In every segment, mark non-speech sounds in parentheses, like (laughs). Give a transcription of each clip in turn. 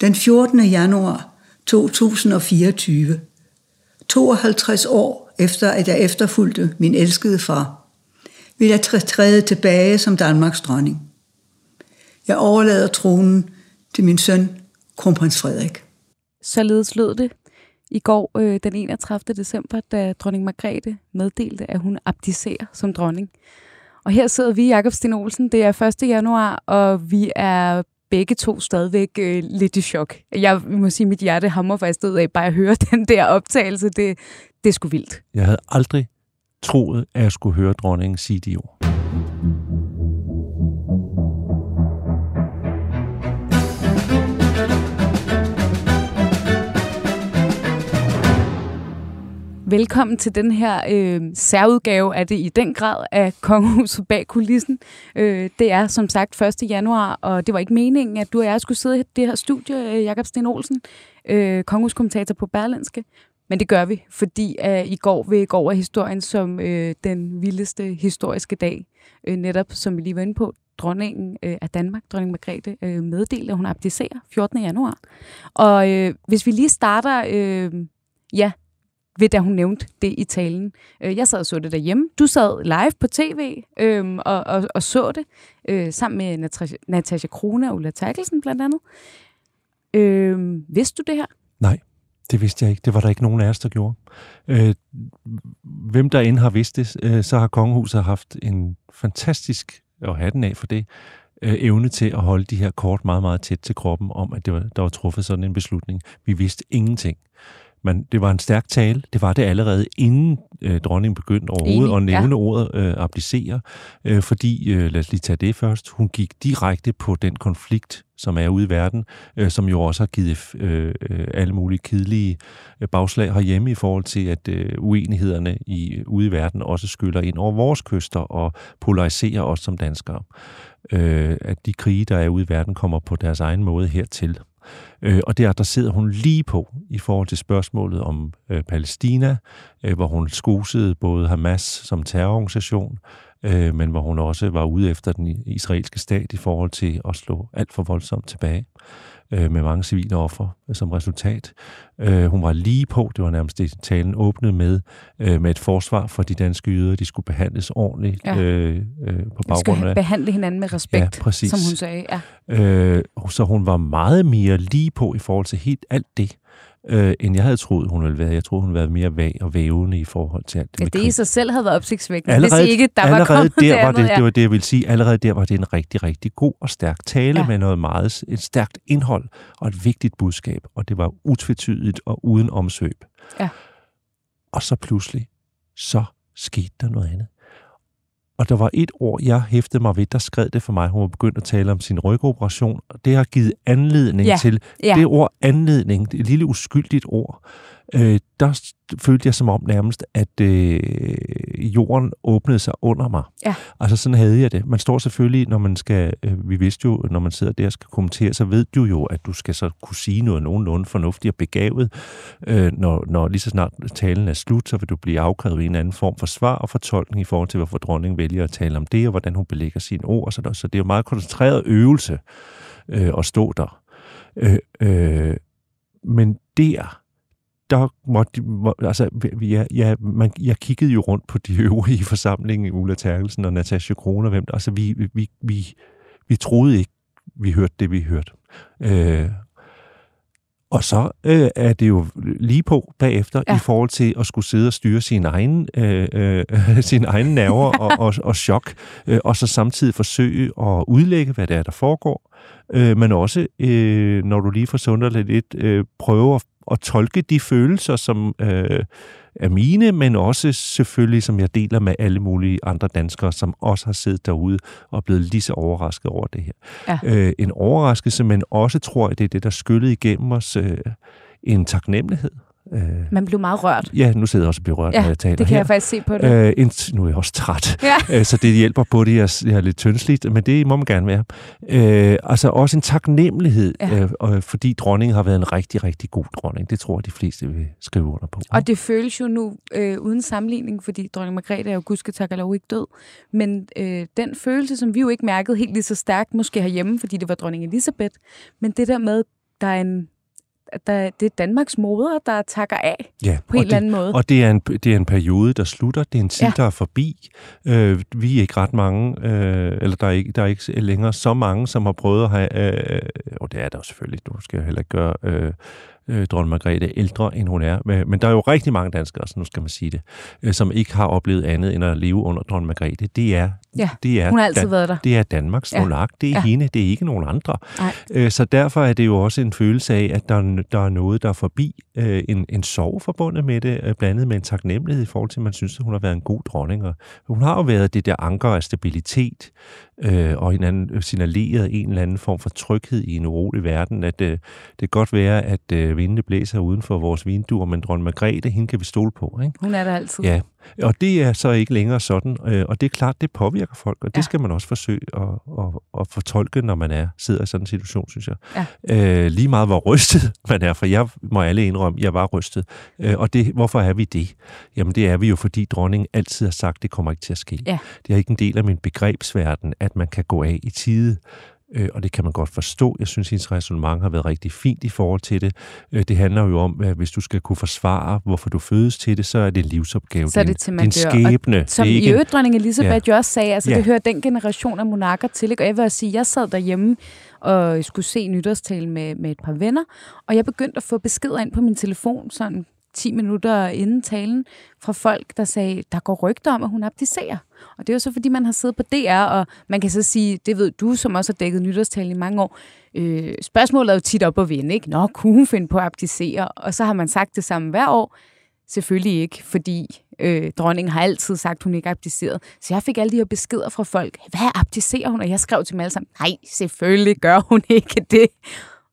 Den 14. januar 2024, 52 år efter at jeg efterfulgte min elskede far, vil jeg træde tilbage som Danmarks dronning. Jeg overlader tronen til min søn, kronprins Frederik. Således lød det i går øh, den 31. december, da dronning Margrethe meddelte, at hun abdicerer som dronning. Og her sidder vi, Jakob Sten Olsen. Det er 1. januar, og vi er begge to stadigvæk øh, lidt i chok. Jeg må sige, at mit hjerte hammer faktisk ud af bare at høre (laughs) den der optagelse. Det, det er sgu vildt. Jeg havde aldrig troet, at jeg skulle høre dronningen sige de ord. Velkommen til den her øh, særudgave af det i den grad af Kongehuset bag kulissen. Øh, det er som sagt 1. januar, og det var ikke meningen, at du og jeg skulle sidde i det her studie, øh, Jakob Sten Olsen, øh, kongehuskommentator på Berlinske. Men det gør vi, fordi øh, i går vil gå over historien som øh, den vildeste historiske dag. Øh, netop, som vi lige var inde på, dronningen øh, af Danmark, dronning Margrethe, øh, meddelte, at hun abdicerer 14. januar. Og øh, hvis vi lige starter... Øh, ja, ved da hun nævnte det i talen. Øh, jeg sad og så det derhjemme. Du sad live på tv øh, og, og, og så det, øh, sammen med Natasha, Natasha Krone og Ulla Terkelsen blandt andet. Øh, vidste du det her? Nej, det vidste jeg ikke. Det var der ikke nogen af os, der gjorde. Øh, hvem der end har vidst det, øh, så har kongehuset haft en fantastisk, og hatten af for det, øh, evne til at holde de her kort meget, meget tæt til kroppen om, at det var, der var truffet sådan en beslutning. Vi vidste ingenting. Men det var en stærk tale. Det var det allerede inden øh, dronningen begyndte overhovedet Enig, at nævne ja. ordet øh, applicere, øh, fordi, øh, lad os lige tage det først, hun gik direkte på den konflikt, som er ude i verden, øh, som jo også har givet øh, øh, alle mulige kedelige øh, bagslag herhjemme i forhold til, at øh, uenighederne i, ude i verden også skyller ind over vores kyster og polariserer os som danskere. Øh, at de krige, der er ude i verden, kommer på deres egen måde hertil. Øh, og der, der sidder hun lige på i forhold til spørgsmålet om øh, Palæstina, øh, hvor hun skosede både Hamas som terrororganisation, øh, men hvor hun også var ude efter den israelske stat i forhold til at slå alt for voldsomt tilbage øh, med mange civile offer som resultat. Øh, hun var lige på, det var nærmest det, talen åbnede med, øh, med et forsvar for de danske jøder. De skulle behandles ordentligt ja. øh, øh, på baggrund af... Behandle hinanden med respekt, ja, præcis. som hun sagde. Ja. Øh, så hun var meget mere lige på i forhold til helt alt det øh, end jeg havde troet, hun ville være. Jeg troede, hun ville være mere vag og vævende i forhold til alt det. Ja, det i sig selv havde været opsigtsvækkende, allerede, hvis ikke der allerede var kommet der var det, ja. det var det, jeg ville sige. Allerede der var det en rigtig, rigtig god og stærk tale ja. med noget meget, et stærkt indhold og et vigtigt budskab, og det var utvetydigt og uden omsøb. Ja. Og så pludselig, så skete der noget andet. Og der var et ord, jeg hæftede mig ved, der skrev det for mig. Hun var begyndt at tale om sin rygoperation, og det har givet anledning ja. til ja. det ord anledning, et lille uskyldigt ord. Øh, der følte jeg som om nærmest, at øh, jorden åbnede sig under mig. Ja. Altså sådan havde jeg det. Man står selvfølgelig, når man skal, øh, vi vidste jo, når man sidder der og skal kommentere, så ved du jo, at du skal så kunne sige noget nogenlunde fornuftigt og begavet. Øh, når, når lige så snart talen er slut, så vil du blive afkrævet en anden form for svar og fortolkning i forhold til, hvorfor dronningen vælger at tale om det, og hvordan hun belægger sine ord. Og sådan Så det er jo meget koncentreret øvelse øh, at stå der. Øh, øh, men der der måtte, må, altså, ja, ja, man, jeg kiggede jo rundt på de øvrige forsamlinger, Ulla Terkelsen og Natasha Krone, hvem der, altså vi, vi, vi, vi troede ikke, vi hørte det, vi hørte. Øh, og så øh, er det jo lige på bagefter ja. i forhold til at skulle sidde og styre sin egen, øh, øh, (laughs) sin egen nerver (laughs) og, og, og chok, øh, og så samtidig forsøge at udlægge, hvad det er, der foregår, øh, men også, øh, når du lige får sundet lidt, øh, prøve at at tolke de følelser, som øh, er mine, men også selvfølgelig, som jeg deler med alle mulige andre danskere, som også har siddet derude og blevet lige så overrasket over det her. Ja. Øh, en overraskelse, men også tror jeg, det er det, der skyllede igennem os, øh, en taknemmelighed Øh, Man blev meget rørt. Ja, nu sidder jeg også og bliver rørt, ja, når jeg taler det kan her. jeg faktisk se på det. Øh, en, nu er jeg også træt, ja. øh, så det hjælper på det. Jeg, jeg er lidt tyndsligt, men det må man gerne være. Øh, altså også en taknemmelighed, ja. øh, fordi dronningen har været en rigtig, rigtig god dronning. Det tror jeg, de fleste vil skrive under på. Og det føles jo nu øh, uden sammenligning, fordi dronning Margrethe er jo gudske tak eller ikke død. Men øh, den følelse, som vi jo ikke mærkede helt lige så stærkt, måske herhjemme, fordi det var dronning Elisabeth, men det der med der er en der, det er Danmarks moder, der takker af ja, på en eller anden måde. Og det er, en, det er en periode, der slutter. Det er en tid, ja. der er forbi. Øh, vi er ikke ret mange, øh, eller der er, ikke, der er ikke længere så mange, som har prøvet at have... Øh, og det er der selvfølgelig, du skal heller ikke gøre... Øh, øh, dronning Margrethe ældre, end hun er. Men der er jo rigtig mange danskere, så nu skal man sige det, øh, som ikke har oplevet andet end at leve under dronning Margrethe. Det er, ja, det er, hun har altid Dan- været der. Det er Danmarks ja. monark. Det er ja. hende, det er ikke nogen andre. Øh, så derfor er det jo også en følelse af, at der, der er noget, der er forbi. Øh, en, en sorg forbundet med det, øh, blandet med en taknemmelighed i forhold til, at man synes, at hun har været en god dronning. Og hun har jo været det der anker af stabilitet, øh, og hinanden signaleret en eller anden form for tryghed i en urolig verden, at øh, det kan godt være, at øh, vindene blæser uden for vores vinduer, men dronning Margrethe, hende kan vi stole på. Ikke? Hun er der altid. Ja, og det er så ikke længere sådan, øh, og det er klart, det påvirker folk, og det ja. skal man også forsøge at, at, at fortolke, når man er sidder i sådan en situation, synes jeg. Ja. Øh, lige meget hvor rystet (laughs) man er, for jeg må alle indrømme, jeg var rystet. Øh, og det, hvorfor er vi det? Jamen det er vi jo, fordi dronningen altid har sagt, det kommer ikke til at ske. Ja. Det er ikke en del af min begrebsverden, at man kan gå af i tide øh, og det kan man godt forstå. Jeg synes, hendes resonemang har været rigtig fint i forhold til det. Øh, det handler jo om, at hvis du skal kunne forsvare, hvorfor du fødes til det, så er det en livsopgave. Så er det til, man din skæbne. Og som det er i øvrigt, dronning Elisabeth ja. jo også sagde, altså ja. det hører den generation af monarker til. Ikke? Og jeg vil sige, jeg sad derhjemme og skulle se nytårstale med, med et par venner, og jeg begyndte at få beskeder ind på min telefon, sådan 10 minutter inden talen fra folk, der sagde, der går rygter om, at hun abdicerer. Og det er jo så, fordi man har siddet på DR, og man kan så sige, det ved du, som også har dækket nytårstalen i mange år, øh, spørgsmålet er jo tit op og vinde, ikke? Nå, kunne hun finde på at abdicere? Og så har man sagt det samme hver år. Selvfølgelig ikke, fordi øh, dronningen har altid sagt, hun ikke abdiceret. Så jeg fik alle de her beskeder fra folk. Hvad abdicerer hun? Og jeg skrev til dem alle sammen, nej, selvfølgelig gør hun ikke det.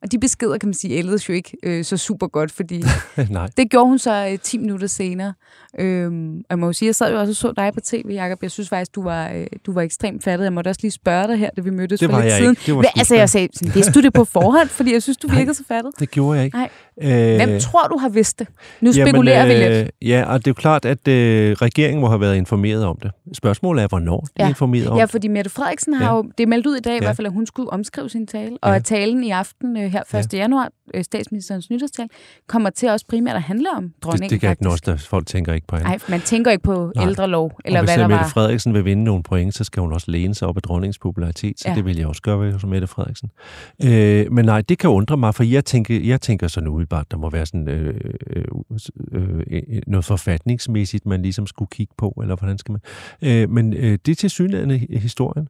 Og de beskeder, kan man sige, ældes jo ikke øh, så super godt, fordi (laughs) Nej. det gjorde hun så øh, 10 minutter senere. Øhm, og jeg må jo sige, jeg sad jo også og så dig på tv, Jacob. Jeg synes faktisk, du var, øh, du var ekstremt fattet. Jeg måtte også lige spørge dig her, da vi mødtes det for lidt siden. Ikke. Det var Hva, altså, jeg sagde, vidste du det på (laughs) forhånd? Fordi jeg synes, du virkede så fattet. det gjorde jeg ikke. Nej. Øh, Hvem tror du har vidst det? Nu spekulerer jamen, øh, vi lidt. Ja, og det er jo klart, at øh, regeringen må have været informeret om det. Spørgsmålet er, hvornår de er informeret om Ja, fordi Mette Frederiksen har ja. jo, det er meldt ud i dag ja. i hvert fald, at hun skulle omskrive sin tale. Og ja. at talen i aften øh, her 1. Ja. januar, statsministerens nytårstal, kommer til også primært at handle om dronningen. Det, det kan ikke noget, der folk tænker ikke på hende. Nej, man tænker ikke på Nej. ældrelov, eller hvad der var. Mette Frederiksen vil vinde nogle point, så skal hun også læne sig op af dronningens popularitet, så ja. det vil jeg også gøre som Mette Frederiksen. Øh, men nej, det kan undre mig, for jeg tænker, jeg tænker sådan umiddelbart, der må være sådan øh, øh, øh, noget forfatningsmæssigt, man ligesom skulle kigge på, eller hvordan skal man... Øh, men øh, det er til synligheden historien.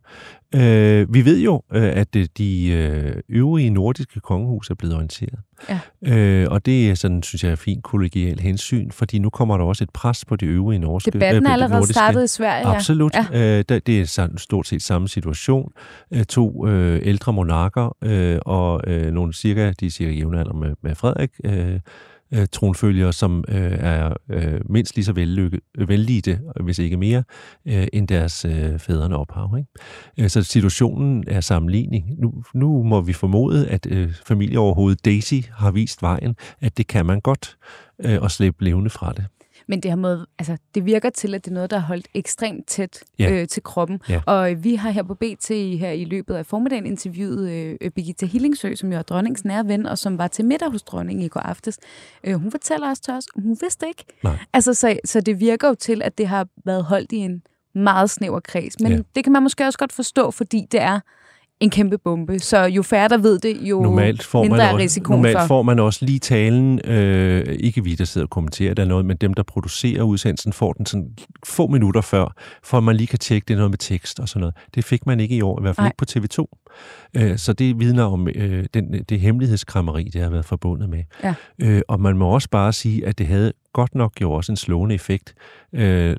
Øh, vi ved jo, øh, at de øh, øvrige nordiske kongehus er blevet orienteret. Ja. Øh, og det er sådan, synes jeg, er fint kollegial hensyn, fordi nu kommer der også et pres på de øvrige norske. Debatten er allerede nordiske. startet i Sverige. Absolut. Ja. Øh, det er stort set samme situation. Øh, to øh, ældre monarker øh, og øh, nogle cirka, de er cirka jævnaldrende med, med Frederik, øh, øh, tronfølgere, som øh, er øh, mindst lige så vellykket, vellidte, hvis ikke mere, øh, end deres øh, fædrene ophav. Ikke? Øh, så situationen er sammenligning. Nu, nu må vi formode, at øh, familieoverhovedet Daisy har vist vejen, at det kan man godt, øh, og slippe levende fra det. Men det, har måde, altså, det virker til, at det er noget, der er holdt ekstremt tæt ja. øh, til kroppen. Ja. Og øh, vi har her på BT her i løbet af formiddagen interviewet øh, Birgitta Hillingsø, som jo er dronningens nære ven, og som var til middag hos dronningen i går aftes. Øh, hun fortæller os til os, hun vidste ikke. Nej. Altså, så, så det virker jo til, at det har været holdt i en meget snæver kreds. Men ja. det kan man måske også godt forstå, fordi det er en kæmpe bombe. Så jo færre der ved det, jo normalt får mindre man er risikoen Normalt for... får man også lige talen, øh, ikke vi, der sidder og kommenterer det noget, men dem, der producerer udsendelsen, får den sådan få minutter før, for at man lige kan tjekke det noget med tekst og sådan noget. Det fik man ikke i år, i hvert fald Nej. ikke på TV2. Øh, så det vidner om øh, den, det hemmelighedskrammeri, det har været forbundet med. Ja. Øh, og man må også bare sige, at det havde godt nok jo også en slående effekt. Øh,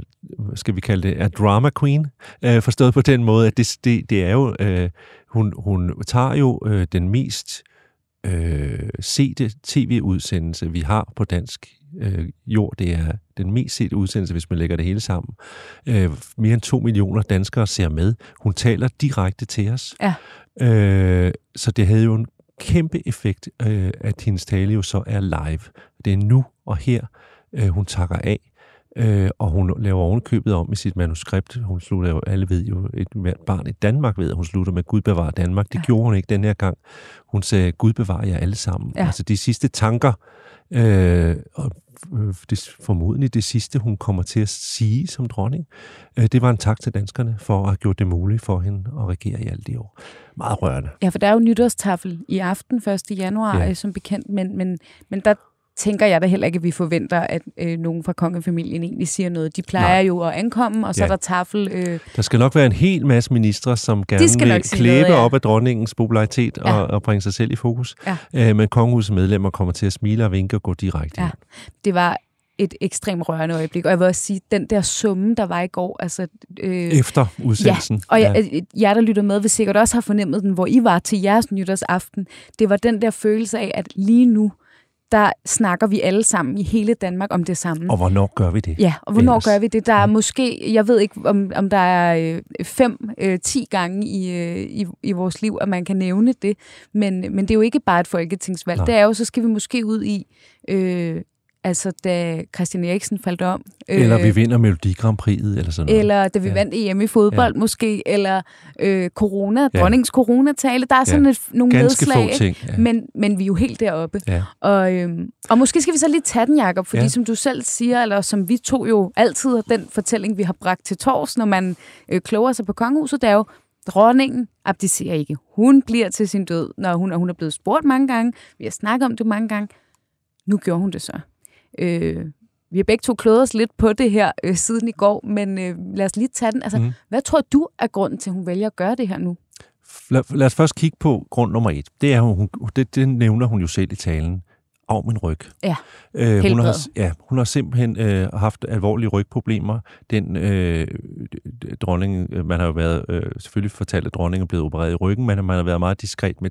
skal vi kalde det, er drama queen, øh, forstået på den måde, at det, det, det er jo, øh, hun, hun tager jo øh, den mest øh, sete tv-udsendelse, vi har på dansk øh, jord. Det er den mest sete udsendelse, hvis man lægger det hele sammen. Øh, mere end to millioner danskere ser med. Hun taler direkte til os. Ja. Øh, så det havde jo en kæmpe effekt, øh, at hendes tale jo så er live. Det er nu og her, øh, hun takker af. Øh, og hun laver ovenkøbet om i sit manuskript. Hun slutter jo, alle ved jo, et barn i Danmark ved, at hun slutter med Gud bevarer Danmark. Det ja. gjorde hun ikke den her gang. Hun sagde, Gud bevarer jer alle sammen. Ja. Altså de sidste tanker, øh, og øh, det, formodentlig det sidste, hun kommer til at sige som dronning, øh, det var en tak til danskerne for at have gjort det muligt for hende at regere i alle de år. Meget rørende. Ja, for der er jo nytårstafel i aften 1. januar, ja. som bekendt, men, men, men der tænker jeg da heller ikke, at vi forventer, at øh, nogen fra kongefamilien egentlig siger noget. De plejer Nej. jo at ankomme, og så ja. er der tafel. Øh... Der skal nok være en hel masse ministre, som gerne vil klæbe noget, ja. op af dronningens popularitet ja. og, og bringe sig selv i fokus. Ja. Øh, men kongehusets medlemmer kommer til at smile og vinke og gå direkte ja. Det var et ekstremt rørende øjeblik. Og jeg vil også sige, den der summe, der var i går... Altså, øh, Efter udsendelsen. Ja, og ja. Jeg, jer, der lytter med, vil sikkert også have fornemmet den, hvor I var til jeres nytårsaften. Det var den der følelse af, at lige nu, der snakker vi alle sammen i hele Danmark om det samme. Og hvornår gør vi det? Ja, og hvornår ellers? gør vi det? Der er ja. måske, jeg ved ikke, om, om der er øh, fem, øh, ti gange i, øh, i, i vores liv, at man kan nævne det. Men, men det er jo ikke bare et folketingsvalg. Nej. Det er jo, så skal vi måske ud i øh, Altså, da Christian Eriksen faldt om. Eller øh, vi vinder Melodi Grand Prix, eller sådan noget. Eller da vi ja. vandt EM i fodbold, ja. måske. Eller øh, corona, ja. dronningens coronatale. Der er sådan ja. et, nogle Ganske nedslag. Få ting, ja. men, men vi er jo helt deroppe. Ja. Og, øh, og måske skal vi så lige tage den, Jacob, fordi ja. som du selv siger, eller som vi to jo altid har den fortælling, vi har bragt til tors, når man øh, kloger sig på kongehuset, det er jo, dronningen abdicerer ikke. Hun bliver til sin død, når hun, hun er blevet spurgt mange gange. Vi har snakket om det mange gange. Nu gjorde hun det så. Øh, vi har begge to klået os lidt på det her øh, siden i går, men øh, lad os lige tage den. Altså, mm. Hvad tror du er grunden til, at hun vælger at gøre det her nu? Lad, lad os først kigge på grund nummer et. Det, er, hun, det, det nævner hun jo selv i talen af min ryg. Ja, øh, hun har, ja, hun har simpelthen øh, haft alvorlige rygproblemer. Den øh, dronning, øh, man har jo været, øh, selvfølgelig fortalt, at dronningen er blevet opereret i ryggen, men man har været meget diskret med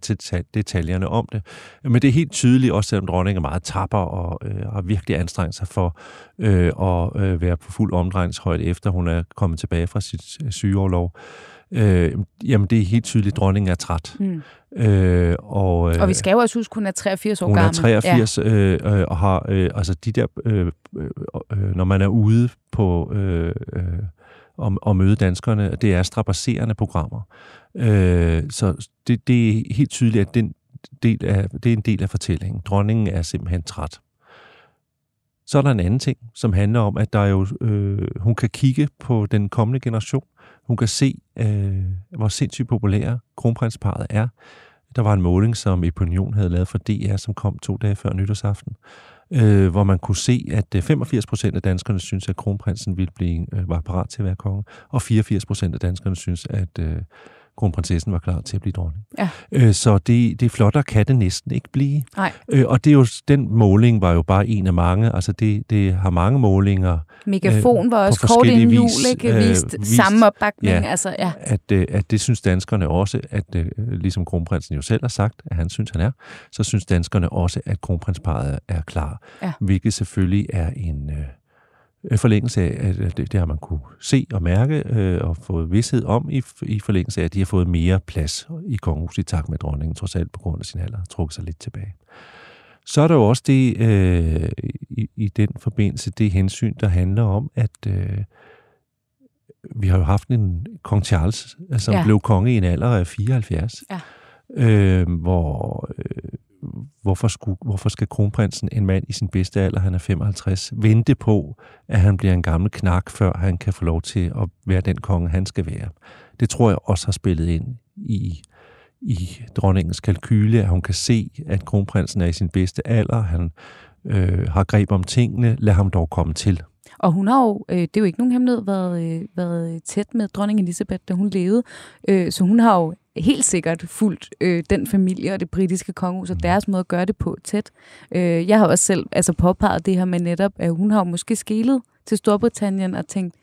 detaljerne om det. Men det er helt tydeligt, også selvom dronningen er meget tapper og øh, har virkelig anstrengt sig for øh, at øh, være på fuld omdrejningshøjde, efter hun er kommet tilbage fra sit øh, sygeoverlov. Øh, jamen, det er helt tydeligt, dronningen er træt. Mm. Øh, og, øh, og vi skal jo også huske, hun er 83 år gammel. Hun er 83 ja. øh, øh, og har, øh, altså de der, øh, øh, når man er ude på øh, øh, og, og møde danskerne, det er strapasserende programmer. Øh, så det, det er helt tydeligt, at den del af, det er en del af fortællingen. Dronningen er simpelthen træt. Så er der en anden ting, som handler om, at der jo, øh, hun kan kigge på den kommende generation. Hun kan se, øh, hvor sindssygt populære kronprinsparet er. Der var en måling, som Epinion havde lavet for DR, som kom to dage før nytårsaften, øh, hvor man kunne se, at øh, 85 procent af danskerne synes, at kronprinsen ville blive, øh, var parat til at være konge, og 84 procent af danskerne synes, at øh, kronprinsessen var klar til at blive dronning. Ja. Øh, så det, det er flottere kan det næsten ikke blive. Nej. Øh, og det er jo, den måling var jo bare en af mange. Altså det, det har mange målinger. Megafon øh, var også kort inden jul, ikke? Øh, vist, vist samme opbakning. Ja, altså, ja. At, øh, at det synes danskerne også, at øh, ligesom kronprinsen jo selv har sagt, at han synes, han er, så synes danskerne også, at kronprinsparet er klar. Ja. Hvilket selvfølgelig er en... Øh, forlængelse af, at det, det har man kunne se og mærke øh, og fået vidshed om i, i forlængelse af, at de har fået mere plads i kongehuset i takt med dronningen, trods alt på grund af sin alder, trukket sig lidt tilbage. Så er der jo også det øh, i, i den forbindelse, det hensyn, der handler om, at øh, vi har jo haft en kong Charles, som ja. blev konge i en alder af 74, ja. øh, hvor øh, hvorfor, skulle, hvorfor skal kronprinsen, en mand i sin bedste alder, han er 55, vente på, at han bliver en gammel knak, før han kan få lov til at være den konge, han skal være. Det tror jeg også har spillet ind i, i dronningens kalkyle, at hun kan se, at kronprinsen er i sin bedste alder, han øh, har greb om tingene, lad ham dog komme til. Og hun har jo, øh, det er jo ikke nogen hemmelighed, været, øh, været tæt med dronning Elisabeth, da hun levede. Øh, så hun har jo helt sikkert fuldt øh, den familie og det britiske kongehus og deres måde at gøre det på tæt. Øh, jeg har også selv altså påpeget det her med netop, at hun har jo måske skælet til Storbritannien og tænkt,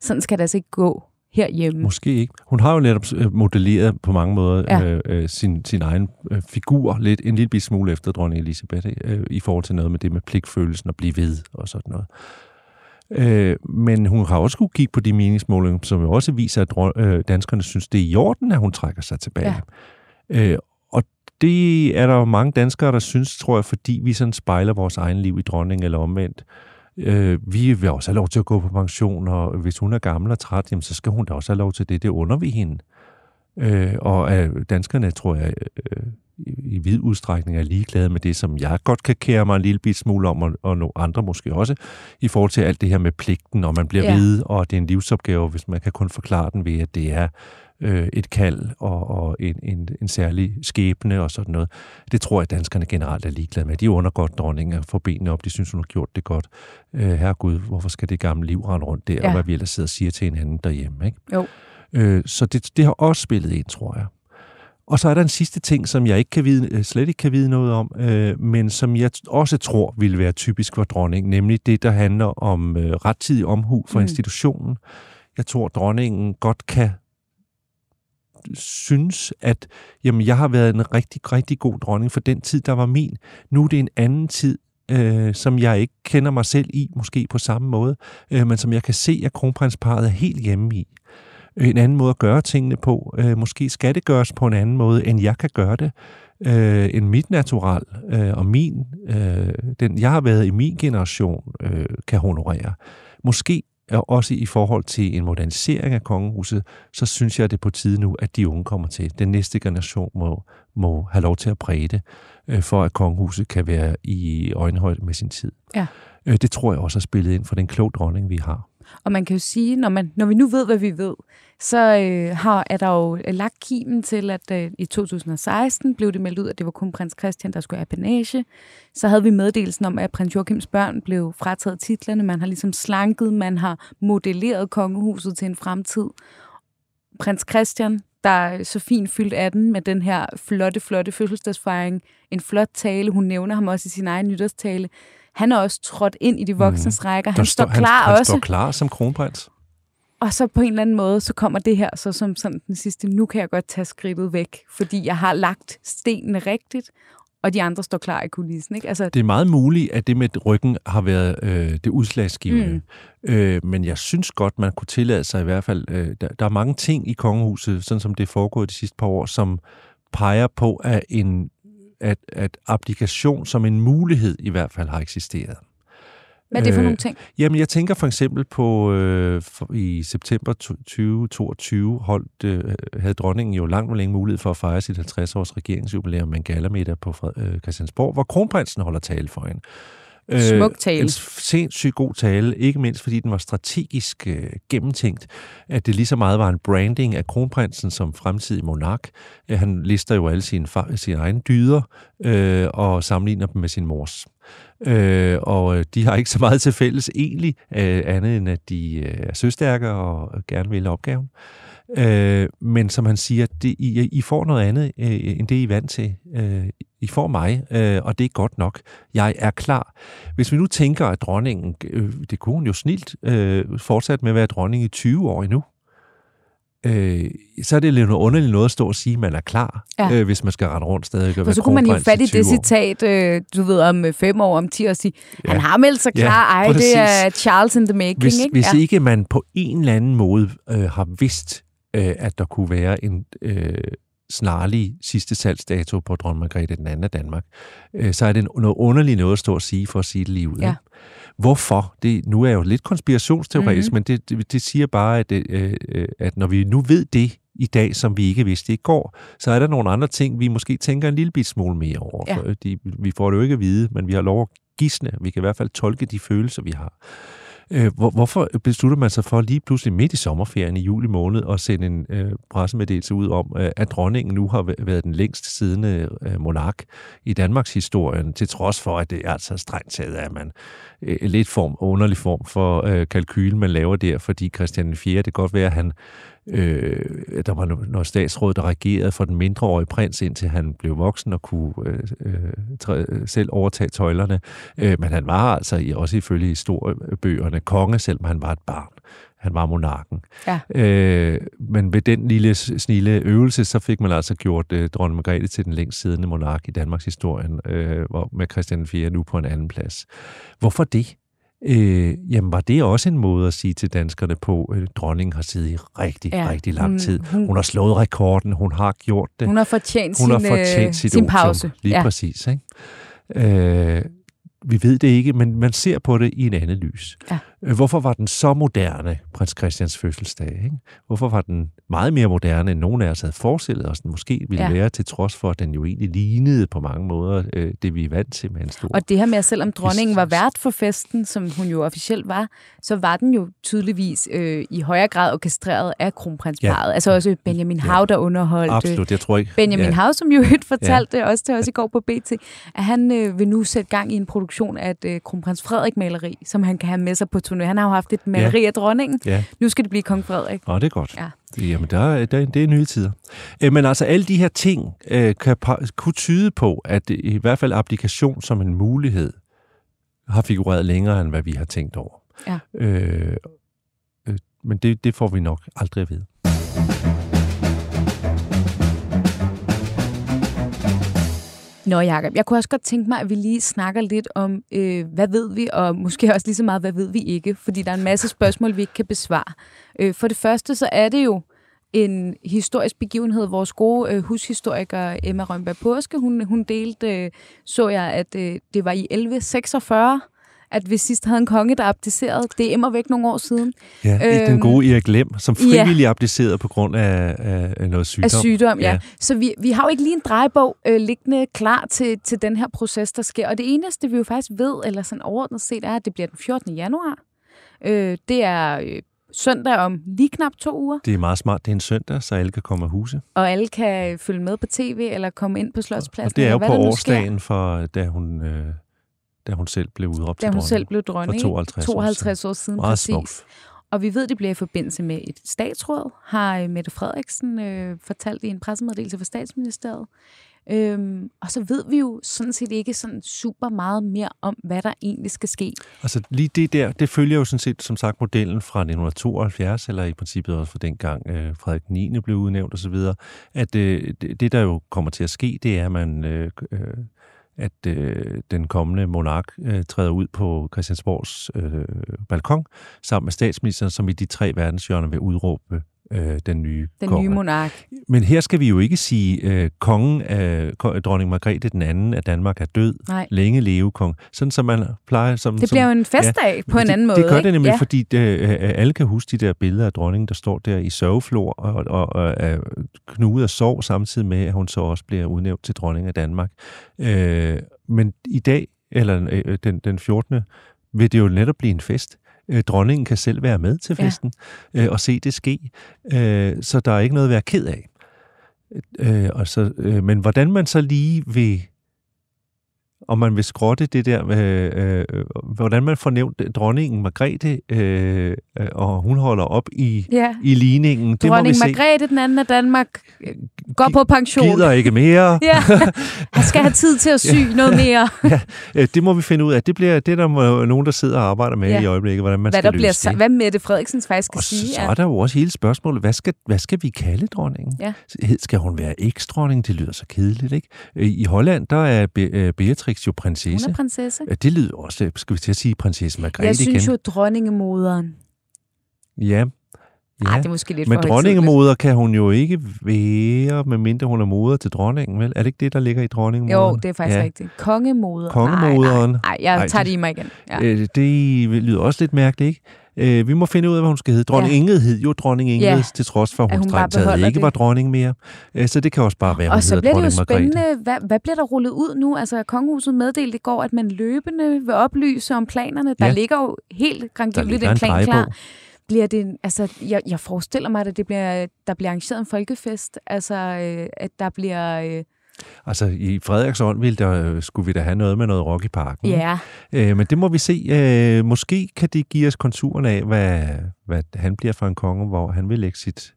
sådan skal det altså ikke gå herhjemme. Måske ikke. Hun har jo netop øh, modelleret på mange måder ja. øh, øh, sin, sin egen øh, figur lidt en lille smule efter dronning Elisabeth øh, i forhold til noget med det med pligtfølelsen og blive ved og sådan noget. Øh, men hun har også kunne kigge på de meningsmålinger, som jo også viser, at øh, danskerne synes, det er i orden, at hun trækker sig tilbage. Ja. Øh, og det er der jo mange danskere, der synes, tror jeg, fordi vi sådan spejler vores egen liv i dronning eller omvendt. Øh, vi vil også have lov til at gå på pension, og hvis hun er gammel og træt, jamen, så skal hun da også have lov til det. Det under vi hende. Øh, og øh, danskerne, tror jeg, øh, i vid udstrækning er ligeglade med det, som jeg godt kan kære mig en lille bit smule om, og, og nogle andre måske også, i forhold til alt det her med pligten, og man bliver ja. ved, og det er en livsopgave, hvis man kan kun forklare den ved, at det er øh, et kald og, og en, en, en særlig skæbne og sådan noget. Det tror jeg, at danskerne generelt er ligeglade med. De undergår dronningen at få benene op. De synes, hun har gjort det godt. Øh, herregud, hvorfor skal det gamle liv rende rundt der, ja. og hvad vi ellers sidder og siger til hinanden derhjemme. Ikke? Jo. Øh, så det, det har også spillet ind, tror jeg. Og så er der en sidste ting, som jeg ikke kan vide, øh, slet ikke kan vide noget om, øh, men som jeg også tror vil være typisk for dronningen, nemlig det, der handler om øh, rettidig omhu for mm. institutionen. Jeg tror, dronningen godt kan synes, at jamen, jeg har været en rigtig, rigtig god dronning for den tid, der var min. Nu er det en anden tid, øh, som jeg ikke kender mig selv i, måske på samme måde, øh, men som jeg kan se, at kronprinsparet er helt hjemme i. En anden måde at gøre tingene på. Øh, måske skal det gøres på en anden måde, end jeg kan gøre det. Øh, en mit natural øh, og min, øh, den jeg har været i min generation, øh, kan honorere. Måske og også i forhold til en modernisering af kongehuset, så synes jeg, at det er på tide nu, at de unge kommer til. Den næste generation må, må have lov til at præge det, øh, for at kongehuset kan være i øjenhøjde med sin tid. Ja. Øh, det tror jeg også har spillet ind for den klog dronning, vi har. Og man kan jo sige, når, man, når vi nu ved, hvad vi ved, så øh, har, er der jo øh, lagt kimen til, at øh, i 2016 blev det meldt ud, at det var kun prins Christian, der skulle have apanage. Så havde vi meddelelsen om, at prins Joachims børn blev frataget titlerne. Man har ligesom slanket, man har modelleret kongehuset til en fremtid. Prins Christian, der er så fint fyldt af den med den her flotte, flotte fødselsdagsfejring. En flot tale. Hun nævner ham også i sin egen nytårstale. Han er også trådt ind i de voksnes mm. rækker. Han står, står klar han, også. Han står klar som kronprins. Og så på en eller anden måde, så kommer det her så som sådan den sidste, nu kan jeg godt tage skridtet væk, fordi jeg har lagt stenene rigtigt, og de andre står klar i kulissen. Ikke? Altså, det er meget muligt, at det med ryggen har været øh, det udslagsgivende. Mm. Øh, men jeg synes godt, man kunne tillade sig i hvert fald... Øh, der, der er mange ting i kongehuset, sådan som det er foregået de sidste par år, som peger på, at, en, at, at abdikation som en mulighed i hvert fald har eksisteret. Hvad er det for øh, nogle ting? Jamen, jeg tænker for eksempel på, øh, for, i september 2022 holdt, øh, havde dronningen jo langt og længe mulighed for at fejre sit 50-års regeringsjubilæum med en gallermiddag på øh, Christiansborg, hvor kronprinsen holder tale for hende. Øh, Smuk tale. En sindssygt god tale, ikke mindst fordi den var strategisk øh, gennemtænkt, at det lige så meget var en branding af kronprinsen som fremtidig monark. Øh, han lister jo alle sine, sine egne dyder øh, og sammenligner dem med sin mors. Øh, og de har ikke så meget til fælles egentlig, øh, andet end at de øh, er søstærke og gerne vil opgaven. Øh, men som han siger, det, I, I får noget andet, øh, end det I er vant til. Øh, I får mig, øh, og det er godt nok. Jeg er klar. Hvis vi nu tænker, at dronningen, øh, det kunne hun jo snilt øh, fortsat med at være dronning i 20 år endnu, øh, så er det lidt underligt noget at stå og sige, at man er klar, ja. øh, hvis man skal rende rundt stadig. For så kunne man jo fat i det citat, øh, du ved, om øh, fem år, om ti år, og sige, ja. han har meldt sig klar, ja, ej, det er Charles in the making. Hvis, ikke? hvis ja. ikke man på en eller anden måde øh, har vidst, øh, at der kunne være en øh, snarlig sidste salgsdato på dronning Margrethe den anden af Danmark, øh, så er det noget underligt noget at stå og sige, for at sige det lige ud. Ja. Hvorfor? Det, nu er jeg jo lidt konspirationsteoretisk, mm-hmm. men det, det, det siger bare, at, øh, øh, at når vi nu ved det i dag, som vi ikke vidste i går, så er der nogle andre ting, vi måske tænker en lille bit smule mere over. Ja. De, vi får det jo ikke at vide, men vi har lov at gisne. Vi kan i hvert fald tolke de følelser, vi har. Øh, hvor, hvorfor beslutter man sig for lige pludselig midt i sommerferien i juli måned at sende en øh, pressemeddelelse ud om, øh, at dronningen nu har været den længst siddende øh, monark i Danmarks historien, til trods for, at det er altså strengt taget, at man øh, lidt form, underlig form for øh, kalkyl, man laver der, fordi Christian 4. det kan godt være, at han Øh, der var noget statsråd, der regerede for den mindreårige prins, indtil han blev voksen og kunne øh, øh, træ, selv overtage tøjlerne. Øh, men han var altså også ifølge historiebøgerne konge, selvom han var et barn. Han var monarken. Ja. Øh, men ved den lille snille øvelse, så fik man altså gjort øh, dronning Margrethe til den længst siddende monark i Danmarks historien, øh, med Christian 4. nu på en anden plads. Hvorfor det? Øh, jamen var det også en måde at sige til danskerne på, at dronningen har siddet i rigtig, ja, rigtig lang hun, tid. Hun, hun har slået rekorden, hun har gjort det. Hun har fortjent, hun sin, har fortjent sit sin pause. Lige ja. præcis. Ikke? Øh, vi ved det ikke, men man ser på det i en anden lys. Ja. Øh, hvorfor var den så moderne, prins Christians fødselsdag? Ikke? Hvorfor var den meget mere moderne, end nogen af os havde forestillet os, den måske ville ja. være, til trods for, at den jo egentlig lignede på mange måder øh, det, vi er vant til med en stor... Og det her med, at selvom dronningen var vært for festen, som hun jo officielt var, så var den jo tydeligvis øh, i højere grad orkestreret af kronprinsparet. Ja. Altså også Benjamin ja. Hav, der underholdt. Absolut, jeg tror ikke... Benjamin ja. Hav, som jo fortalte ja. også til os i går på BT, at han øh, vil nu sætte gang i en produktion af et øh, kronprins Frederik-maleri, som han kan have med sig på turné. Han har jo haft et maleri ja. af dronningen. Ja. Nu skal det blive kong Frederik. Åh, det er godt. Ja. Jamen, der, der, det er nye tider. Øh, men altså, alle de her ting øh, kan kunne tyde på, at i hvert fald applikation som en mulighed har figureret længere, end hvad vi har tænkt over. Ja. Øh, øh, men det, det får vi nok aldrig at vide. Nå Jacob, jeg kunne også godt tænke mig, at vi lige snakker lidt om, øh, hvad ved vi, og måske også lige så meget, hvad ved vi ikke, fordi der er en masse spørgsmål, vi ikke kan besvare. Øh, for det første, så er det jo en historisk begivenhed. Vores gode øh, hushistoriker Emma Rønberg Påske, hun, hun delte, øh, så jeg, at øh, det var i 1146, at vi sidst havde en konge, der abdicerede. Det er immer væk nogle år siden. Ja, øhm, den gode Erik Lem, som frivilligt ja. abdicerede på grund af, af noget sygdom. Af sygdom, ja. ja. Så vi, vi har jo ikke lige en drejebog øh, liggende klar til, til den her proces, der sker. Og det eneste, vi jo faktisk ved, eller sådan overordnet set, er, at det bliver den 14. januar. Øh, det er... Øh, søndag om lige knap to uger. Det er meget smart. Det er en søndag, så alle kan komme af huse. Og alle kan følge med på tv eller komme ind på Slotspladsen. Og det er jo på årsdagen for, da hun øh, da hun selv blev udråbt Da hun dronning. selv blev dronning. For 52, 52 år siden. Meget præcis. Smukt. Og vi ved, det bliver i forbindelse med et statsråd, har øh, Mette Frederiksen øh, fortalt i en pressemeddelelse fra statsministeriet. Øhm, og så ved vi jo sådan set ikke sådan super meget mere om, hvad der egentlig skal ske. Altså lige det der, det følger jo sådan set, som sagt, modellen fra 1972, eller i princippet også fra dengang øh, Frederik 9. blev udnævnt osv., at øh, det, det, der jo kommer til at ske, det er, at man øh, øh, at øh, den kommende monark øh, træder ud på Christiansborgs øh, balkon sammen med statsministeren, som i de tre verdenshjørner vil udråbe øh, den nye Den konge. nye monark. Men her skal vi jo ikke sige, øh, kongen af dronning Margrethe den anden af Danmark er død. Nej. Længe leve kong. Sådan som man plejer. Som, det bliver som, jo en festdag ja, på en det, anden måde. Det gør det nemlig, ja. fordi øh, øh, alle kan huske de der billeder af dronningen, der står der i sørgeflor og, og, og er knudet af sorg, samtidig med, at hun så også bliver udnævnt til dronning af Danmark. Øh, men i dag, eller øh, den, den 14. vil det jo netop blive en fest. Øh, dronningen kan selv være med til festen ja. øh, og se det ske. Øh, så der er ikke noget at være ked af. Øh, og så, øh, men hvordan man så lige vil om man vil skrotte det der, øh, øh, hvordan man får nævnt dronningen Margrethe, øh, øh, og hun holder op i, ja. i ligningen. Det Dronning Margrethe, den anden af Danmark, går på pension. Gider ikke mere. (laughs) ja, han skal have tid til at sy (laughs) ja. noget mere. (laughs) ja, øh, det må vi finde ud af. Det, bliver, det er der nogen, der sidder og arbejder med ja. i øjeblikket, hvordan man hvad skal der bliver, løse det. Hvad Mette Frederiksen faktisk skal og sige. så, er der jo også hele spørgsmålet, hvad skal, hvad skal vi kalde dronningen? Ja. Skal hun være eksdronning? Det lyder så kedeligt, ikke? I Holland, der er Beatrix Beatrix jo prinsesse. Hun er prinsesse. Det lyder også, skal vi til at sige prinsesse Margrethe igen? Jeg synes igen. jo dronningemoderen. Ja, Ja, Ej, det er måske lidt Men dronningemoder kan hun jo ikke være, medmindre hun er moder til dronningen, vel? Er det ikke det, der ligger i dronningemoderen? Jo, det er faktisk ja. rigtigt. Kongemoder. Kongemoderen. Nej, nej, nej. jeg tager det i mig igen. Ja. Øh, det lyder også lidt mærkeligt, ikke? Øh, vi må finde ud af, hvad hun skal hedde. Dronning ja. Ingrid hed jo dronning Ingrid, ja. til trods for, at hun, hun strengt taget ikke det. var dronning mere. Øh, så det kan også bare være, Og så bliver det jo spændende, hvad, hvad bliver der rullet ud nu? Altså, kongehuset meddelte i går, at man løbende vil oplyse om planerne. Der ja. ligger jo helt grangivligt en plan klar bliver det, altså, jeg, jeg forestiller mig, at det bliver, der bliver arrangeret en folkefest, altså, øh, at der bliver... Øh, Altså i Frederiksånd ville der, skulle vi da have noget med noget rock i parken. Ja. Øh, men det må vi se. Øh, måske kan det give os konturen af, hvad, hvad han bliver for en konge, hvor han vil lægge sit,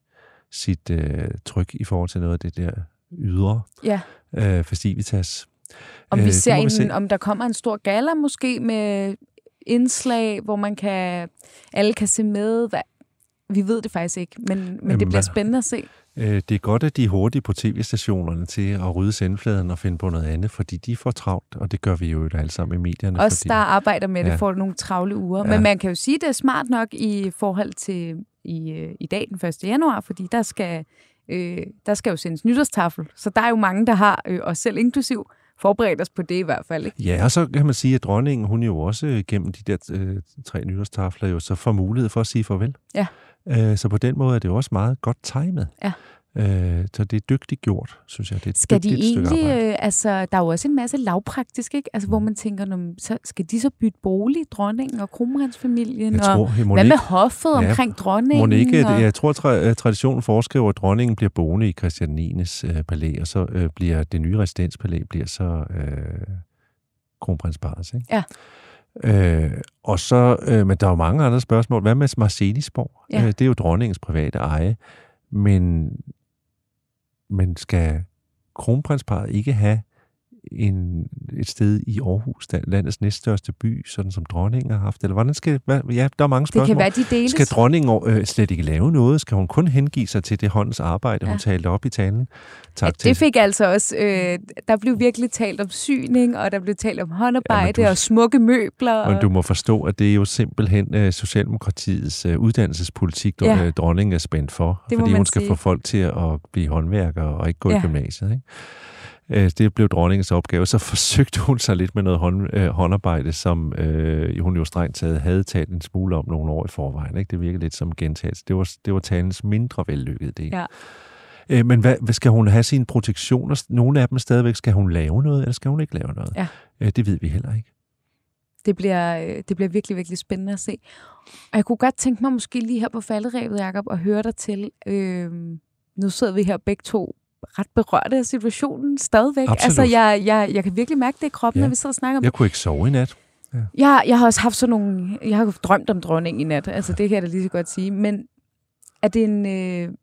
sit øh, tryk i forhold til noget af det der ydre ja. øh, festivitas. Om vi øh, ser en, se. om der kommer en stor gala måske med indslag, hvor man kan alle kan se med. Hvad, vi ved det faktisk ikke, men, men Jamen, det bliver spændende at se. Øh, det er godt, at de er hurtige på tv-stationerne til at rydde sendfladen og finde på noget andet, fordi de får travlt, og det gør vi jo alle sammen i medierne. Også fordi, der arbejder med det, ja. får nogle travle uger. Ja. Men man kan jo sige, at det er smart nok i forhold til i, øh, i dag, den 1. januar, fordi der skal, øh, der skal jo sendes nytårstafel. Så der er jo mange, der har, øh, os selv inklusiv, forberedt os på det i hvert fald. Ikke? Ja, og så kan man sige, at dronningen, hun jo også gennem de der øh, tre nytårstafler, jo så får mulighed for at sige farvel. Ja. Øh, så på den måde er det jo også meget godt timet. Ja. Øh, så det er dygtigt gjort, synes jeg. Det er et skal de egentlig, øh, altså, der er jo også en masse lavpraktisk, ikke? Altså, hvor man tænker, så skal de så bytte bolig, dronningen og kronprinsfamilien? Jeg tror, og hvad med hoffet ja, omkring dronningen? Monique, og... jeg tror, tra- traditionen foreskriver, at dronningen bliver boende i Christian 9's øh, palæ, og så øh, bliver det nye residenspalæ bliver så øh, kronprinsparets, ikke? Ja. Øh, og så, øh, men der er jo mange andre spørgsmål. Hvad med Marcelisborg? Ja. Øh, det er jo dronningens private eje. Men men skal kronprinsparet ikke have en, et sted i Aarhus, der, landets næststørste by, sådan som dronningen har haft? Eller hvordan skal hvad, Ja, der er mange spørgsmål. Det kan være, de deles. Skal dronningen øh, slet ikke lave noget? Skal hun kun hengive sig til det håndens arbejde, ja. hun talte op i talen? Tak ja, til. det fik altså også... Øh, der blev virkelig talt om syning, og der blev talt om håndarbejde ja, du, og smukke møbler. Og... Men du må forstå, at det er jo simpelthen øh, Socialdemokratiets øh, uddannelsespolitik, ja. øh, dronningen er spændt for. Det fordi hun skal sige. få folk til at blive håndværkere og ikke gå ja. i gymnasiet. Ikke? Øh, det blev dronningens opgave. Så forsøgte hun sig lidt med noget hånd, øh, håndarbejde, som øh, hun jo strengt taget havde talt en smule om nogle år i forvejen. Ikke? Det virkede lidt som gentagelse. Det var, det var talens mindre vellykket del. Ja. Øh, men hvad, hvad skal hun have sine protektioner? Nogle af dem stadigvæk. Skal hun lave noget, eller skal hun ikke lave noget? Ja. Øh, det ved vi heller ikke. Det bliver, øh, det bliver virkelig, virkelig spændende at se. Og jeg kunne godt tænke mig måske lige her på falderæbet, Jacob, at høre dig til. Øh, nu sidder vi her begge to ret berørt af situationen stadigvæk. Absolut. Altså, jeg, jeg, jeg kan virkelig mærke det i kroppen, ja. når vi sidder og snakker om Jeg kunne ikke sove i nat. Ja. Jeg, jeg har også haft sådan nogle... Jeg har drømt om dronning i nat. Altså, det kan jeg da lige så godt sige. Men er det en... Øh,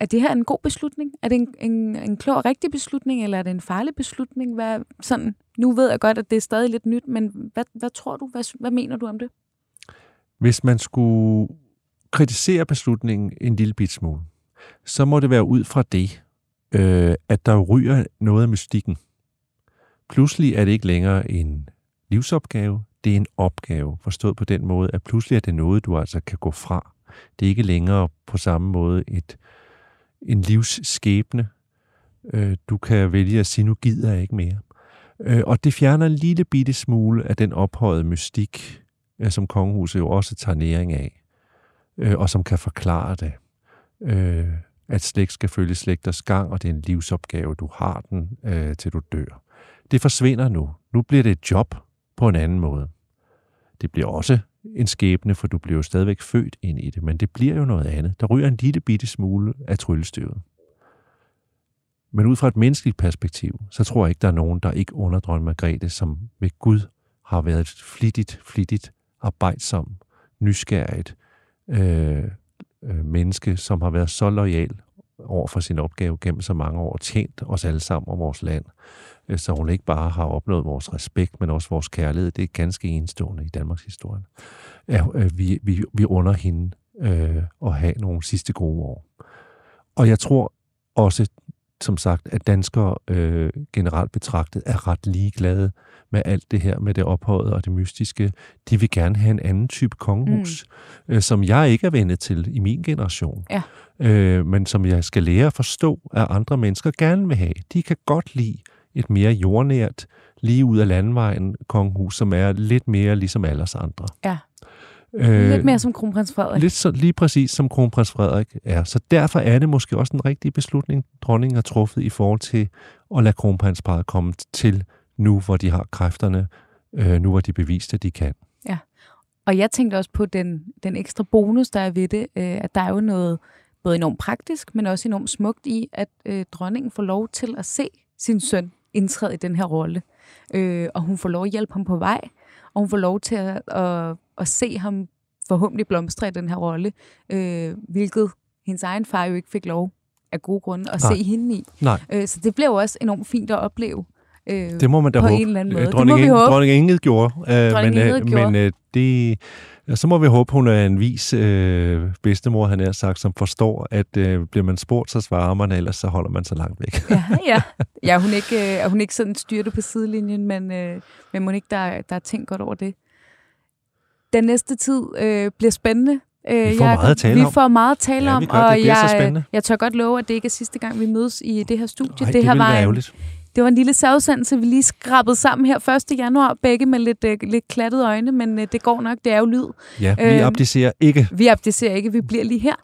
er det her en god beslutning? Er det en, en, en klog og rigtig beslutning, eller er det en farlig beslutning? Hvad, sådan, nu ved jeg godt, at det er stadig lidt nyt, men hvad, hvad tror du? Hvad, hvad mener du om det? Hvis man skulle kritisere beslutningen en lille bit smule, så må det være ud fra det, øh, at der ryger noget af mystikken. Pludselig er det ikke længere en livsopgave, det er en opgave, forstået på den måde, at pludselig er det noget, du altså kan gå fra. Det er ikke længere på samme måde et, en livsskæbne. Øh, du kan vælge at sige, nu gider jeg ikke mere. Øh, og det fjerner en lille bitte smule af den ophøjede mystik, øh, som kongehuset jo også tager næring af, øh, og som kan forklare det. Øh, at slægt skal følge slægters gang, og det er en livsopgave, du har den, øh, til du dør. Det forsvinder nu. Nu bliver det et job på en anden måde. Det bliver også en skæbne, for du bliver jo stadigvæk født ind i det, men det bliver jo noget andet. Der ryger en lille bitte smule af tryllestøvet. Men ud fra et menneskeligt perspektiv, så tror jeg ikke, der er nogen, der ikke under Margrethe, som ved Gud har været flittigt, flittigt, arbejdsom, nysgerrigt, øh, øh, menneske, som har været så lojal over for sin opgave gennem så mange år, tjent os alle sammen og vores land, øh, så hun ikke bare har opnået vores respekt, men også vores kærlighed. Det er ganske enestående i Danmarks historie. Ja, øh, vi, vi, vi under hende øh, at have nogle sidste gode år. Og jeg tror også, som sagt, at danskere øh, generelt betragtet er ret ligeglade med alt det her, med det ophøjet og det mystiske. De vil gerne have en anden type kongehus, mm. øh, som jeg ikke er vendet til i min generation. Ja. Øh, men som jeg skal lære at forstå, at andre mennesker gerne vil have. De kan godt lide et mere jordnært, lige ud af landvejen kongehus, som er lidt mere ligesom alle andre. Ja. Øh, lidt mere som kronprins Frederik. Lidt så, lige præcis som kronprins Frederik er. Så derfor er det måske også en rigtig beslutning, dronningen har truffet i forhold til at lade kronprinsparet komme til nu, hvor de har kræfterne, øh, nu hvor de bevist, at de kan. Ja, og jeg tænkte også på den, den ekstra bonus, der er ved det, øh, at der er jo noget både enormt praktisk, men også enormt smukt i, at øh, dronningen får lov til at se sin søn indtræde i den her rolle. Øh, og hun får lov at hjælpe ham på vej, og hun får lov til at, at, at se ham forhåbentlig blomstre i den her rolle, øh, hvilket hendes egen far jo ikke fik lov af gode grunde at Nej. se hende i. Nej. Øh, så det blev også enormt fint at opleve. Øh, det må man da på håbe. en eller anden måde. Dronning, det må vi håbe. Dronning Ingrid gjorde. Øh, Dronning men Ingrid øh, gjorde. men øh, det, så må vi håbe, hun er en vis øh, bedstemor, han er sagt, som forstår, at øh, bliver man spurgt, så svarer man, ellers så holder man sig langt væk. ja, ja. (laughs) ja hun ikke, øh, er hun ikke sådan styrte på sidelinjen, men, øh, men må ikke, der, der er tænkt godt over det. Den næste tid øh, bliver spændende. Øh, vi får jeg, meget at tale vi om. Vi får meget at tale ja, om, gør, og det jeg, så spændende. jeg tør godt love, at det ikke er sidste gang, vi mødes i det her studie. Ej, det, her det var være en. Det var en lille særudsendelse, vi lige skrabede sammen her 1. januar, begge med lidt, øh, lidt klattede øjne, men øh, det går nok, det er jo lyd. Ja, vi øh, abdicerer ikke. Vi abdicerer ikke, vi bliver lige her.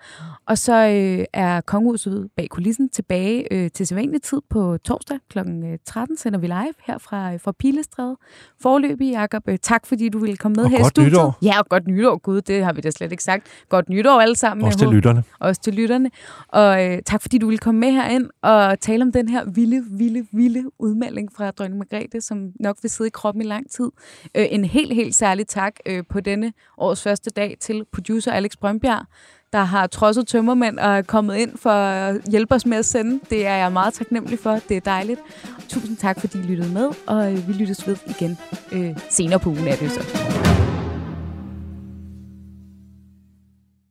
Og så øh, er kongehuset bag kulissen tilbage øh, til sædvanlig tid på torsdag kl. 13. Sender vi live her fra, øh, fra Pilestræde. Forløbig, Jacob. Øh, tak fordi du ville komme med og her i studiet. Nytår. Ja, og godt nytår. Gud, det har vi da slet ikke sagt. Godt nytår alle sammen. Også til lytterne. Også til lytterne. Og øh, tak fordi du ville komme med herind og tale om den her vilde, vilde, vilde udmelding fra dronning Margrethe, som nok vil sidde i kroppen i lang tid. Øh, en helt, helt særlig tak øh, på denne års første dag til producer Alex Brønbjerg, der har trodset tømmermænd og er kommet ind for at hjælpe os med at sende. Det er jeg meget taknemmelig for. Det er dejligt. Tusind tak, fordi I lyttede med, og øh, vi lyttes ved igen øh, senere på ugen er det så.